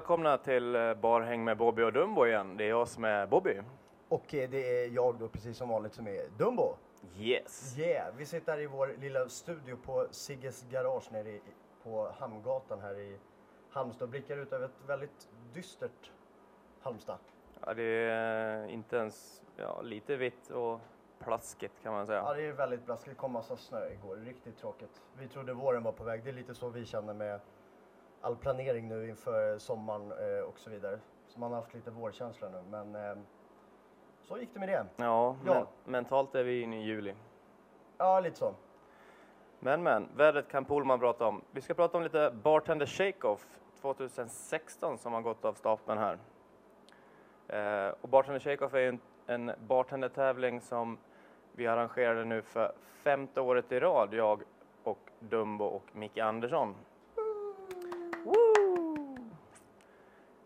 Välkomna till eh, Barhäng med Bobby och Dumbo igen. Det är jag som är Bobby. Och eh, det är jag då precis som vanligt som är Dumbo. Yes. Yeah, vi sitter i vår lilla studio på Sigges garage nere i, på Hamngatan här i Halmstad och blickar ut över ett väldigt dystert Halmstad. Ja, det är inte ens ja, lite vitt och plaskigt kan man Ja, säga. det är väldigt blaskigt. Det kom massa snö igår. Riktigt tråkigt. Vi trodde våren var på väg. Det är lite så vi känner med all planering nu inför sommaren eh, och så vidare. Så man har haft lite vårkänsla nu. Men eh, så gick det med det. Ja, Ja. Men, mentalt är vi inne i juli. Ja, lite så. Men men, vädret kan Polman prata om. Vi ska prata om lite Bartender Shake-Off 2016 som har gått av stapeln här. Eh, och Bartender Shake-Off är en, en bartendertävling som vi arrangerade nu för femte året i rad, jag och Dumbo och Micke Andersson. Woo!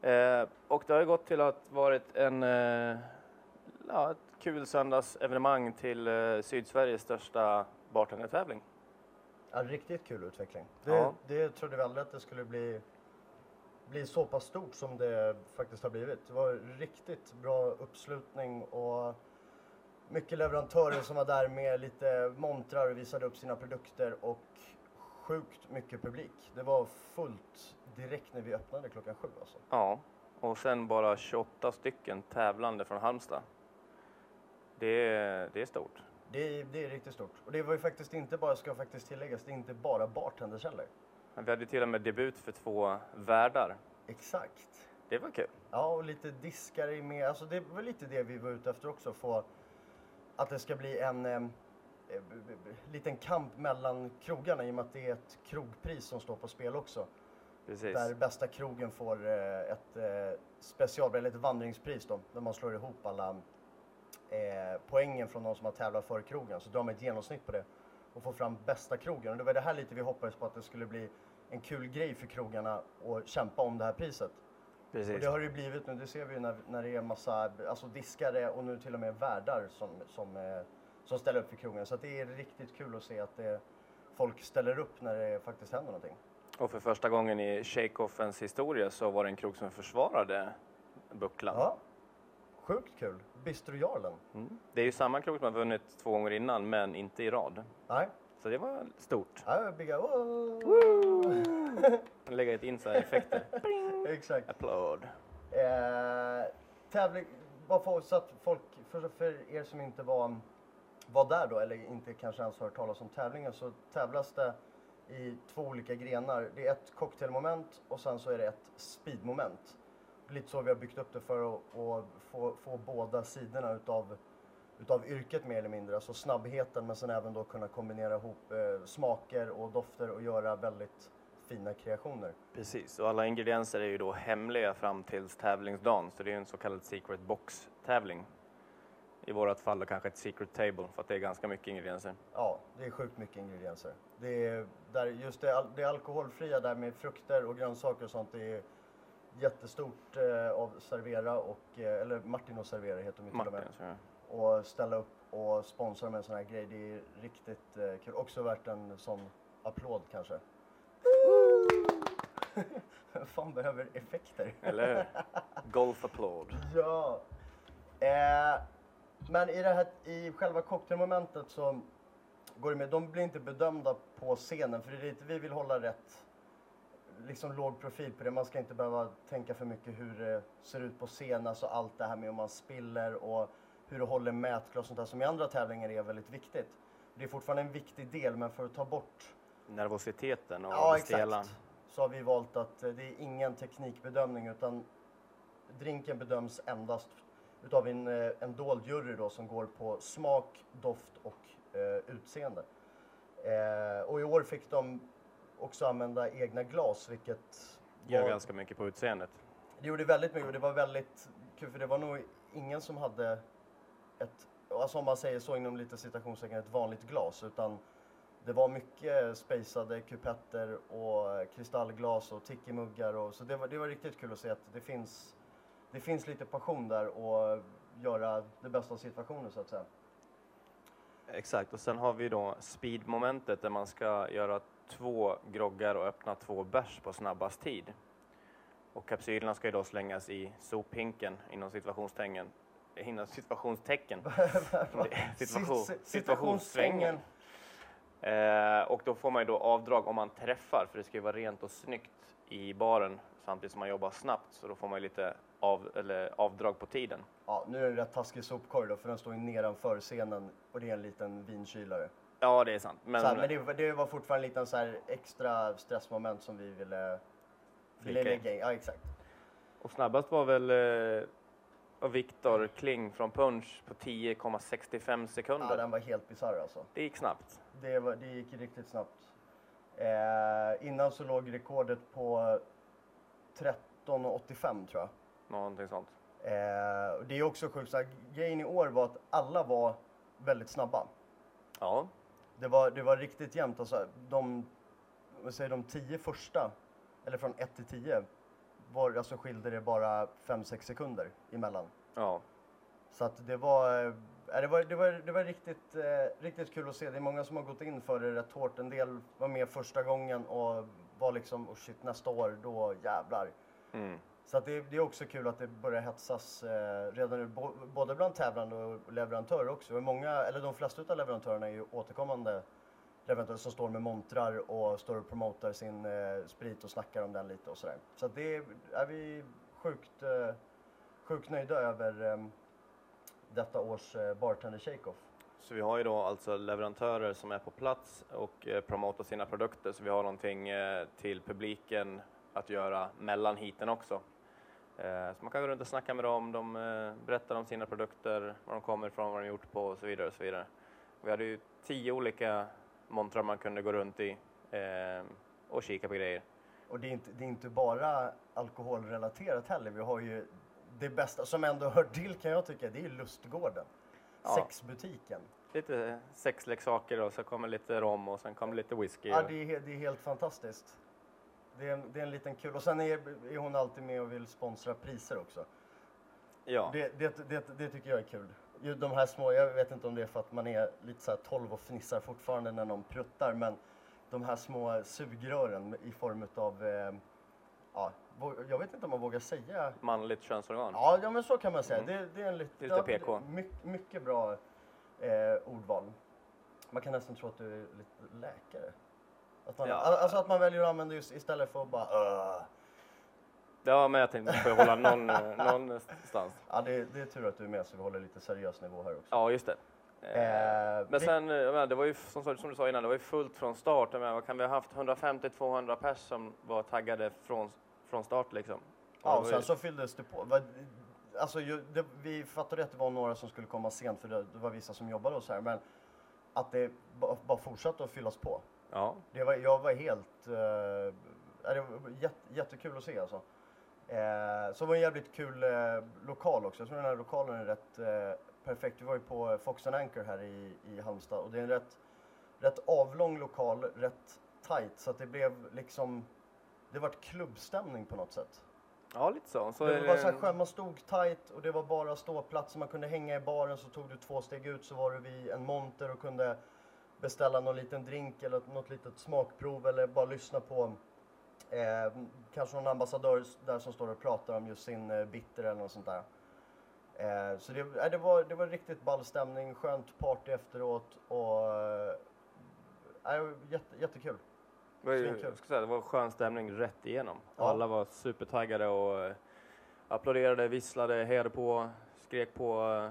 Eh, och det har gått till att varit en, eh, ja, ett kul söndagsevenemang till eh, Sydsveriges största bartendertävling. Ja, riktigt kul utveckling. Det, Ja. det trodde vi aldrig att det skulle bli, bli så pass stort som det faktiskt har blivit. Det var riktigt bra uppslutning och mycket leverantörer som var där med lite montrar och visade upp sina produkter och sjukt mycket publik. Det var fullt direkt när vi öppnade klockan sju alltså. Ja, och sen bara 28 stycken tävlande från Halmstad. Det är, det är stort. Det, är- det är riktigt stort. Och det var ju faktiskt inte bara, ska faktiskt tilläggas, det är inte bara bartenders heller. Vi hade till och med debut för två värdar. Exakt. Det var kul. Ja, och lite diskare med. Alltså det var lite det vi var ute efter också. Få att det ska bli en eh, eh, liten kamp mellan krogarna i och med att det är ett krogpris som står på spel också. Precis. Där bästa krogen får eh, ett eh, special, eller ett vandringspris då. Där man slår ihop alla eh, poängen från de som har tävlat för krogen. Så drar man ett genomsnitt på det och får fram bästa krogen. Och det var det här lite vi hoppades på att det skulle bli en kul grej för krogarna att kämpa om det här priset. Och Precis. det har det ju blivit nu, det ser vi ju när, när det är massa alltså diskare och nu till och med värdar som, som, som ställer upp för krogen. Så det är riktigt kul att se att det, folk ställer upp när det faktiskt händer någonting. Och för första gången i Shake-Offens historia så var det en krog som försvarade bucklan. Ja, sjukt kul. Bistro Jarlen. Mm. Det är ju samma krog som har vunnit två gånger innan, men inte i rad. Nej, Så det var stort. ja, oh. Lägga in så här effekter. Exakt. Applåd. Eh, tävling, bara för, så att folk, för, för er som inte var, var där då eller inte kanske ens har hört talas om tävlingen så tävlas det i två olika grenar. Det är ett cocktailmoment och sen så är det ett speedmoment. Lite så vi har byggt upp det för att, att få, få båda sidorna utav, utav yrket mer eller mindre. Alltså snabbheten men sen även då kunna kombinera ihop eh, smaker och dofter och göra väldigt fina kreationer. Precis, och alla ingredienser är ju då hemliga fram tills tävlingsdagen, så det är en så kallad secret box-tävling. I vårat fall då kanske ett secret table, för att det är ganska mycket ingredienser. Ja, det är sjukt mycket ingredienser. Det är, där, just det, det alkoholfria där med frukter och grönsaker och sånt, det är jättestort eh, av Servera och, eh, eller Martin och Servera heter de till och med. så, Och ställa upp och sponsra med en sån här grej, det är riktigt eh, kul. Också värt en sån applåd kanske. Fan behöver effekter? eller hur? Golfapplåd. Ja. Eh, men i, det här, i själva cocktailmomentet så går det med, de blir inte bedömda på scenen för det är lite, vi vill hålla rätt liksom låg profil på det. Man ska inte behöva tänka för mycket hur det ser ut på scen, alltså allt det här med om man spiller och hur du håller mätglas och sånt där som i andra tävlingar är väldigt viktigt. Det är fortfarande en viktig del men för att ta bort Nervositeten och Ja, det stela. exakt. Så har vi valt att eh, det är ingen teknikbedömning utan drinken bedöms endast utav en, eh, en dold jury då som går på smak, doft och eh, utseende. Eh, och i år fick de också använda egna glas vilket Gör var- ganska mycket på utseendet. det gjorde väldigt mycket och det var väldigt kul för det var nog ingen som hade ett, alltså om man säger så inom lite citationstecken, ett vanligt glas utan det var mycket spejsade kupetter och kristallglas och tiki-muggar och så det var, det var riktigt kul att se att det finns, det finns lite passion där och göra det bästa av situationen så att säga. Exakt, och sen har vi då speedmomentet där man ska göra två groggar och öppna två bärs på snabbast tid. Och kapsylerna ska ju då slängas i sophinken inom situationstecken. Inom situationstecken. Situation, Sit- situationssvängen. Eh, och då får man ju då avdrag om man träffar, för det ska ju vara rent och snyggt i baren samtidigt som man jobbar snabbt. Så då får man lite av, avdrag på tiden. Ja, nu är det en rätt taskig sopkorg då, för den står ju nedanför scenen och det är en liten vinkylare. Ja, det är sant. Men, här, men det, det var fortfarande en liten så här extra stressmoment som vi ville, ville lägga in. Ja, exakt. Och snabbast var väl eh, Viktor Kling från Punch på 10,65 sekunder. Ja, den var helt bisarr alltså. Det gick snabbt. Det, var, det gick riktigt snabbt. Eh, innan så låg rekordet på 13.85 tror jag. Någonting sånt. Eh, det är också sjukt, så här, grejen i år var att alla var väldigt snabba. Ja, Det var, det var riktigt jämnt. Alltså, de, vad säger, de tio första, eller från 1 till 10, var, alltså skilde det bara 5-6 sekunder emellan. ja. Så att det var, eh, det var, det var, det var riktigt, eh, riktigt kul att se. Det är många som har gått in för det rätt hårt. En del var med första gången och var liksom, oh shit, nästa år, då jävlar. Mm. Så det, det är också kul att det börjar hetsas eh, redan nu, bo, både bland tävlande och leverantörer också. Och Många, eller de flesta av leverantörerna är ju återkommande leverantörer som står med montrar och står och promotar sin eh, sprit och snackar om den lite och sådär. Så det är vi sjukt, eh, sjukt nöjda över eh, detta års eh, Bartender Shake-Off. Så vi har ju då alltså leverantörer som är på plats och eh, promotar sina produkter. Så vi har någonting eh, till publiken att göra mellan heaten också. Eh, så man kan gå runt och snacka med dem, de berättar om sina produkter, var de kommer ifrån, vad de gjort på och så vidare. Och så vidare. Vi hade ju tio olika montrar man kunde gå runt i och kika på grejer. Och det är, inte, det är inte bara alkoholrelaterat heller. Vi har ju det bästa som ändå hör till kan jag tycka, det är ju Lustgården. Ja. Sexbutiken. Lite sexleksaker och så kommer lite rom och sen kommer lite whisky. Ja, det är, det är helt fantastiskt. Det är, en, det är en liten kul. Och sen är, är hon alltid med och vill sponsra priser också. ja. Det, det, det, det tycker jag är kul. De här små, jag vet inte om det är för att man är lite så här 12 och fnissar fortfarande när någon pruttar, men de här små sugrören i form av, eh, ja, jag vet inte om man vågar säga Manligt könsorgan. Ja, ja men så kan man säga. Mm. Det, det är en lite, Det är lite PK. Mycket, mycket bra eh, ordval. Man kan nästan tro att du är lite läkare. Att man, Ja. al- Alltså att man väljer att använda just istället för att bara "Ugh." Ja, men jag tänkte att får hålla någon, eh, någonstans. Ja, det, det är tur att du är med så vi håller lite seriös nivå här också. Ja, just det. Eh, Eh, Men sen, eh, det var ju som, som du sa innan, det var ju fullt från start. Menar, vad kan vi ha haft 150-200 pers som var taggade från, från start liksom? Ja, och sen så fylldes det på. Alltså, det, vi fattade att det var några som skulle komma sent för det, det var vissa som jobbade och så här. Men att det ba- bara fortsatte att fyllas på. Ja, Det var, jag var helt... Uh, det var jätte, jättekul att se alltså. Eh, så var en jävligt kul eh, lokal också. Jag tror den här lokalen är rätt eh, perfekt. Vi var ju på Fox and Anchor här i, i Halmstad och det är en rätt, rätt avlång lokal, rätt tight så att det blev liksom... Det vart klubbstämning på något sätt. ja lite så. så det var så här, man stod tight och det var bara ståplatser. Man kunde hänga i baren så tog du två steg ut så var du vid en monter och kunde beställa någon liten drink eller något litet smakprov eller bara lyssna på eh, kanske någon ambassadör där som står och pratar om just sin eh, bitter eller något sånt där. Eh, så det, eh, det, var, det var riktigt ball stämning, skönt party efteråt och eh, var jätte, jättekul. Var, jag ska säga, det var skön stämning rätt igenom. Ja. Alla var supertaggade och eh, applåderade, visslade, hejade på, skrek på eh,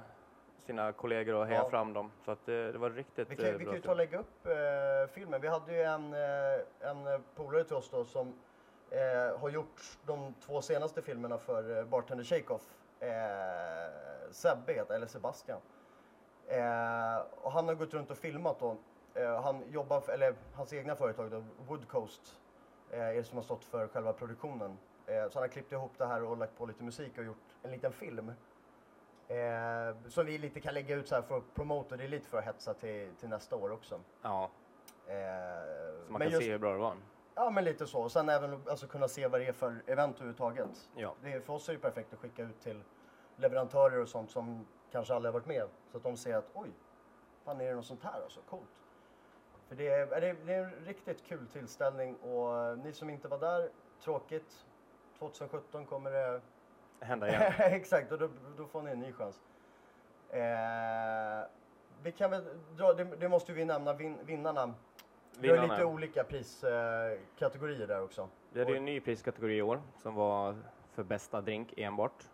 sina kollegor och hejade Ja. fram dem. Så att det, det var riktigt Vi kan, eh, vi kan bra ju ta och lägga upp eh, filmen. Vi hade ju en, eh, en eh, polare till oss då som eh, har gjort de två senaste filmerna för eh, Bartender Shake-Off. Eh, Sebbe eller Sebastian. Eh, och han har gått runt och filmat då. Eh, han jobbar, för, eller hans egna företag då, Woodcoast, eh, är det som har stått för själva produktionen. Eh, så han har klippt ihop det här och lagt på lite musik och gjort en liten film. Som vi lite kan lägga ut så här för att promota, det är lite för att hetsa till, till nästa år också. Ja, så man men kan just- se hur bra det var. Ja men lite så. Och sen även alltså, kunna se vad det är för event överhuvudtaget. Ja. Det är, för oss är det perfekt att skicka ut till leverantörer och sånt som kanske aldrig har varit med. Så att de ser att oj, fan är det något sånt här alltså, coolt. För det är, är det, det är en riktigt kul tillställning och eh, ni som inte var där, tråkigt. 2017 kommer det... Hända igen. Exakt, och då, då får ni en ny chans. Eh, vi kan väl dra, det, det måste vi nämna, vin, vinnarna. Vi har lite olika priskategorier där också. Vi hade ju en ny priskategori i år som var för bästa drink enbart.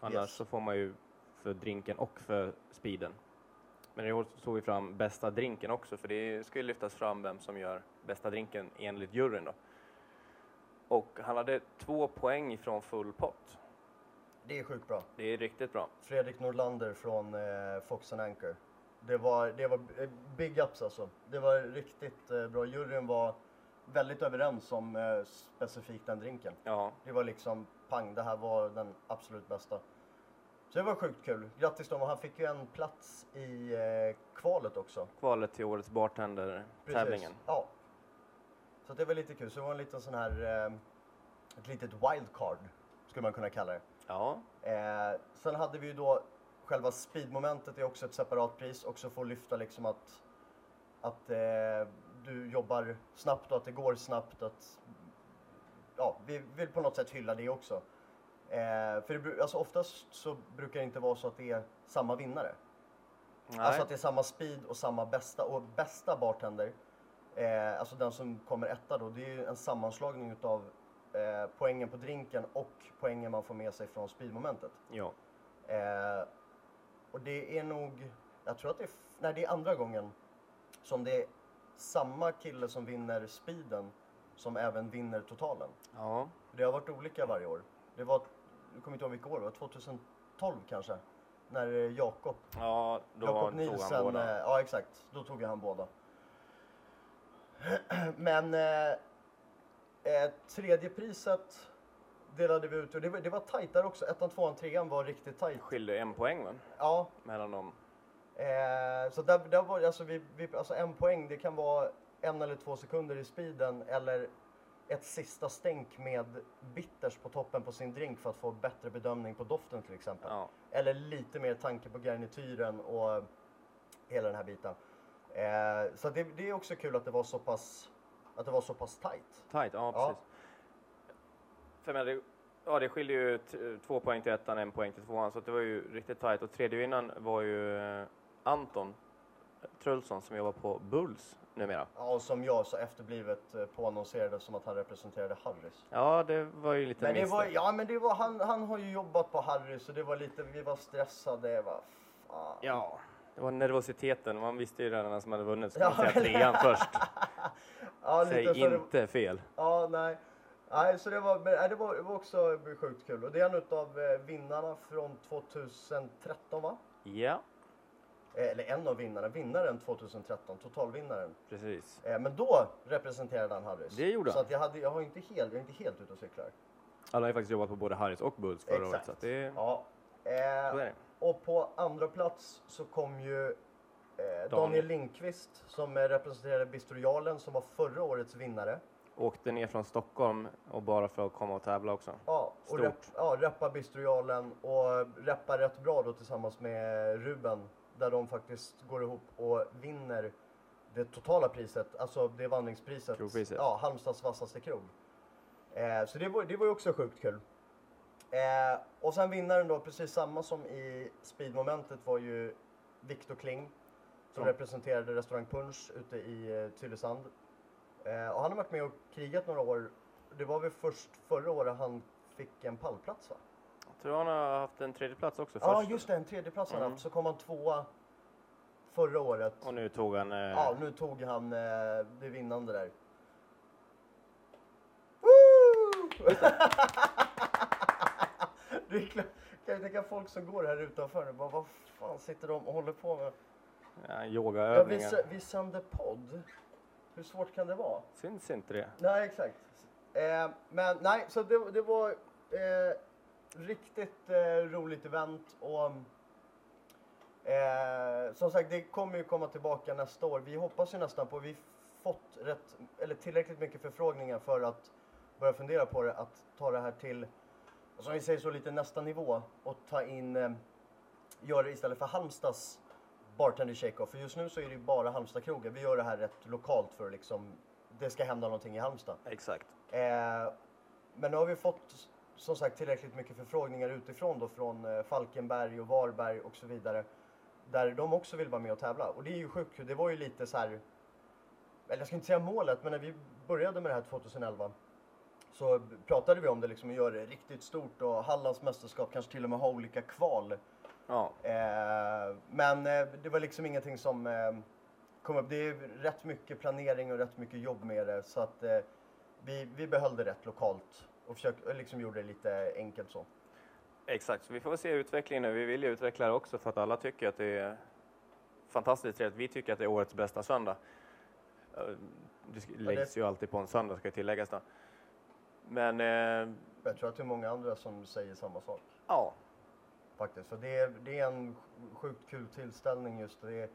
Annars Yes. så får man ju för drinken och för speeden. Men i år tog vi fram bästa drinken också för det ska ju lyftas fram vem som gör bästa drinken enligt juryn då. Och han hade två poäng ifrån full pott. Det är sjukt bra. Det är riktigt bra. Fredrik Nordlander från eh, Fox and Anchor. Det var, det var eh, big ups alltså. Det var riktigt eh, bra. Juryn var väldigt överens om eh, specifikt den drinken. Ja, Det var liksom pang, det här var den absolut bästa. Så det var sjukt kul. Grattis Tom och han fick ju en plats i eh, kvalet också. kvalet till årets bartender-tävlingen. Ja. Så det var lite kul. Så det var en liten sån här, eh, ett litet wildcard skulle man kunna kalla det. Ja, Eh, sen hade vi ju då själva speedmomentet är också ett separat pris också för att lyfta liksom att, att eh, du jobbar snabbt och att det går snabbt. Att, ja, vi vill på något sätt hylla det också. Eh, för det, alltså oftast så brukar det inte vara så att det är samma vinnare. nej. Alltså att det är samma speed och samma bästa. Och bästa bartender, eh, alltså den som kommer etta då, det är ju en sammanslagning utav eh, poängen på drinken och poängen man får med sig från speedmomentet. ja. Eh, och det är nog, jag tror att det är, nej det är andra gången som det är samma kille som vinner speeden som även vinner totalen. ja. Det har varit olika varje år. Det var, jag kommer inte ihåg vilka år det var, 2012 kanske? När eh, Jakob Ja, då Jakob tog han Nielsen, båda. eh, ja exakt, då tog jag han båda. Men eh, eh, tredje priset delade vi ut och det var, det var tajt där också. Ettan, tvåan, trean var riktigt tajt. skilde en poäng va? Ja, mellan dem. eh, så där, där var alltså, vi, vi, alltså en poäng, det kan vara en eller två sekunder i speeden eller ett sista stänk med bitters på toppen på sin drink för att få bättre bedömning på doften till exempel. Ja. Eller lite mer tanke på garnityren och hela den här biten. Eh, så det, det är också kul att det var så pass, att det var så pass tight. Tight, ja Ja. precis. För jag menar, det, ja, det skiljer ju två poäng till ettan, en poäng till tvåan, så det var ju riktigt tight. Och tredje vinnaren var ju eh, Anton Trulsson som jobbar på Bulls numera. Ja, och som jag så efterblivet eh, påannonserade som att han representerade Harrys. Ja, det var ju lite Men det var, ja men det var, han, han har ju jobbat på Harrys och det var lite, vi var stressade. Vad fan. Ja, det var nervositeten. Man visste ju redan vem som hade vunnit, så Ja, man säga trean först. ja, Säg så det- inte fel. Ja, nej. Nej, så det var, men, nej, det var, det var också sjukt kul. Och det är en av eh, vinnarna från 2013 va? Ja, Eller en av vinnarna, vinnaren 2013, totalvinnaren. precis. Eh, Men då representerade han Harrys. Det gjorde Så han. att jag, hade, jag, har inte helt, jag är inte helt ute och cyklar. Alla har ju faktiskt jobbat på både Harrys och Bulls förra året, Exakt. så att det, Ja. så Eh, och på andra plats så kom ju eh, Dan. Daniel Lindqvist som representerade Bistrojalen som var förra årets vinnare. Åkte ner från Stockholm och bara för att komma och tävla också. Ja, och Stort. rep, ja, reppa Bistrojalen och reppar rätt bra då tillsammans med Ruben. Där de faktiskt går ihop och vinner det totala priset, alltså det vandringspriset. Krogpriset. Ja, Halmstads vassaste krog. Eh, så det var, det var ju också sjukt kul. Eh, och sen vinnaren då, precis samma som i speedmomentet var ju Viktor Kling. Som Ja. representerade restaurang Punch ute i eh, Tylösand. Eh, och han har varit med och krigat några år. Det var väl först förra året han fick en pallplats va? Jag tror han har haft en tredje plats också Ja först. just det, en tredjeplats han Mm. haft. Så kom han tvåa förra året. Och nu tog han... Eh, Ja, nu tog han eh, det vinnande där. Woo! det är klart, kan jag tänka folk som går här utanför. Bara, vad fan sitter de och håller på med? ja, Ja, vi, yogaövningar. vi sänder podd. Hur svårt kan det vara? Syns inte det? Nej, exakt. Eh, men nej, så det, det var eh, riktigt eh, roligt event och eh, som sagt, det kommer ju komma tillbaka nästa år. Vi hoppas ju nästan på, vi fått rätt, eller tillräckligt mycket förfrågningar för att börja fundera på det, att ta det här till, som vi säger så, lite nästa nivå och ta in, eh, göra det istället för Halmstads bartender shake-off. För just nu så är det ju bara Halmstad-krogar. Vi gör det här rätt lokalt för liksom, det ska hända någonting i Halmstad. Exakt. Eh, men nu har vi fått som sagt tillräckligt mycket förfrågningar utifrån då från eh, Falkenberg och Varberg och så vidare. Där de också vill vara med och tävla. Och det är ju sjukt. Det var ju lite så här, eller jag ska inte säga målet, men när vi började med det här 2011 så pratade vi om det liksom att göra det riktigt stort och Hallands mästerskap kanske till och med ha olika kval. Ja, Eh, men eh, det var liksom ingenting som eh, kom upp. Det är rätt mycket planering och rätt mycket jobb med det så att eh, vi, vi behöll det rätt lokalt och försökte, liksom gjorde det lite enkelt så. exakt. Så vi får se utvecklingen nu. Vi vill ju utveckla det också för att alla tycker att det är fantastiskt trevligt. Vi tycker att det är årets bästa söndag. Eh, Det läggs ju alltid på en söndag ska tilläggas då. Men eh, Jag tror att det är många andra som säger samma sak ja, faktiskt. För det är, det är en sjukt kul tillställning just det. är,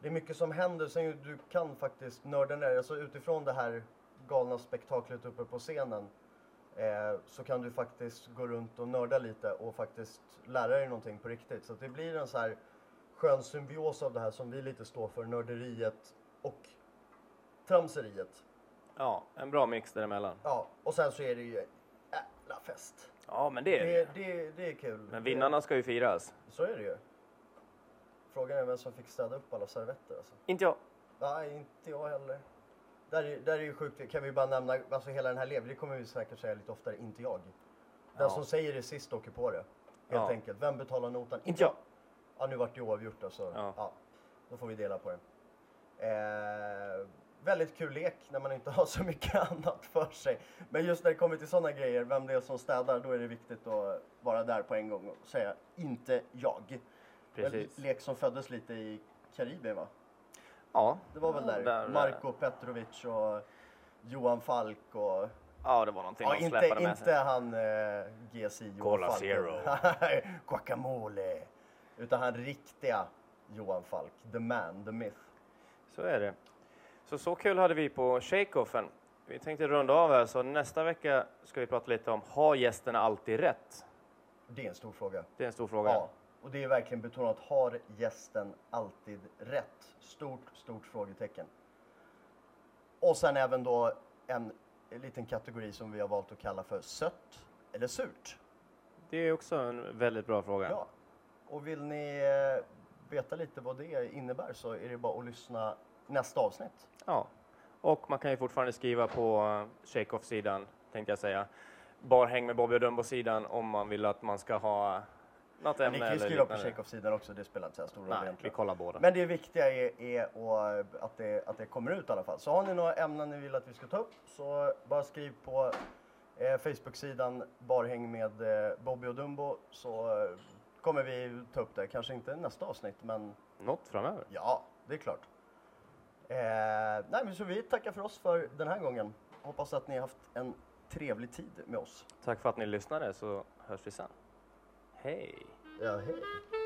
det är mycket som händer. Sen du kan faktiskt nörda ner alltså utifrån det här galna spektaklet uppe på scenen. Eh, så kan du faktiskt gå runt och nörda lite och faktiskt lära dig någonting på riktigt. Så det blir en så här skön symbios av det här som vi lite står för, nörderiet och tramseriet. ja, en bra mix däremellan. Ja, och sen så är det ju en jävla fest. Ja, men det är det. det, det är kul. Men vinnarna ska ju firas. Så är det ju. Frågan är vem som fick städa upp alla servetter alltså. Inte jag. Nej, inte jag heller. Där är, där är ju sjukt, kan vi bara nämna, alltså hela den här lever, det kommer vi säkert säga lite oftare, inte jag. Den Ja. som säger det sist åker på det. Helt Ja. enkelt. Vem betalar notan? Inte jag. Ja, nu vart det oavgjort alltså. Ja. Ja. Då får vi dela på det. Eh, väldigt kul lek när man inte har så mycket annat för sig. Men just när det kommer till sådana grejer, vem det är som städar, då är det viktigt att vara där på en gång och säga inte jag. Precis. En lek som föddes lite i Karibien va? Ja, Det var väl där, Där, eh, Marko Petrovic och Johan Falk och... ja, det var någonting Ja, de inte, släpade med inte sig. han eh, GSI Johan Cola Falk. Zero. Guacamole. Utan han riktiga Johan Falk. The man, the myth. Så är det. Så så kul hade vi på Shake-Offen. Vi tänkte runda av här, så nästa vecka ska vi prata lite om, har gästerna alltid rätt? Det är en stor fråga. Det är en stor fråga. Ja, och det är verkligen betonat. Har gästen alltid rätt? Stort, stort frågetecken. Och sen även då en liten kategori som vi har valt att kalla för sött eller surt. Det är också en väldigt bra fråga. Ja. Och vill ni eh, veta lite vad det innebär så är det bara att lyssna nästa avsnitt. Ja. Och man kan ju fortfarande skriva på eh, Shake-Off-sidan, tänkte jag säga. Barhäng med Bobby och Dumbo-sidan om man vill att man ska ha något ämne ni kan ju skriva på. Chekhov-sidan också, det spelar inte så stor roll Nej, vi egentligen. kollar båda. Men det viktiga är, är att, att, det, att det kommer ut i alla fall. Så har ni några ämnen ni vill att vi ska ta upp så bara skriv på eh, Facebook-sidan Barhäng med eh, Bobby och Dumbo så eh, kommer vi ta upp det. Kanske inte nästa avsnitt men Något framöver. ja, det är klart. Eh, nej men så vi tackar för oss för den här gången. Hoppas att ni har haft en trevlig tid med oss. Tack för att ni lyssnade så hörs vi sen. Hey. Oh, hey.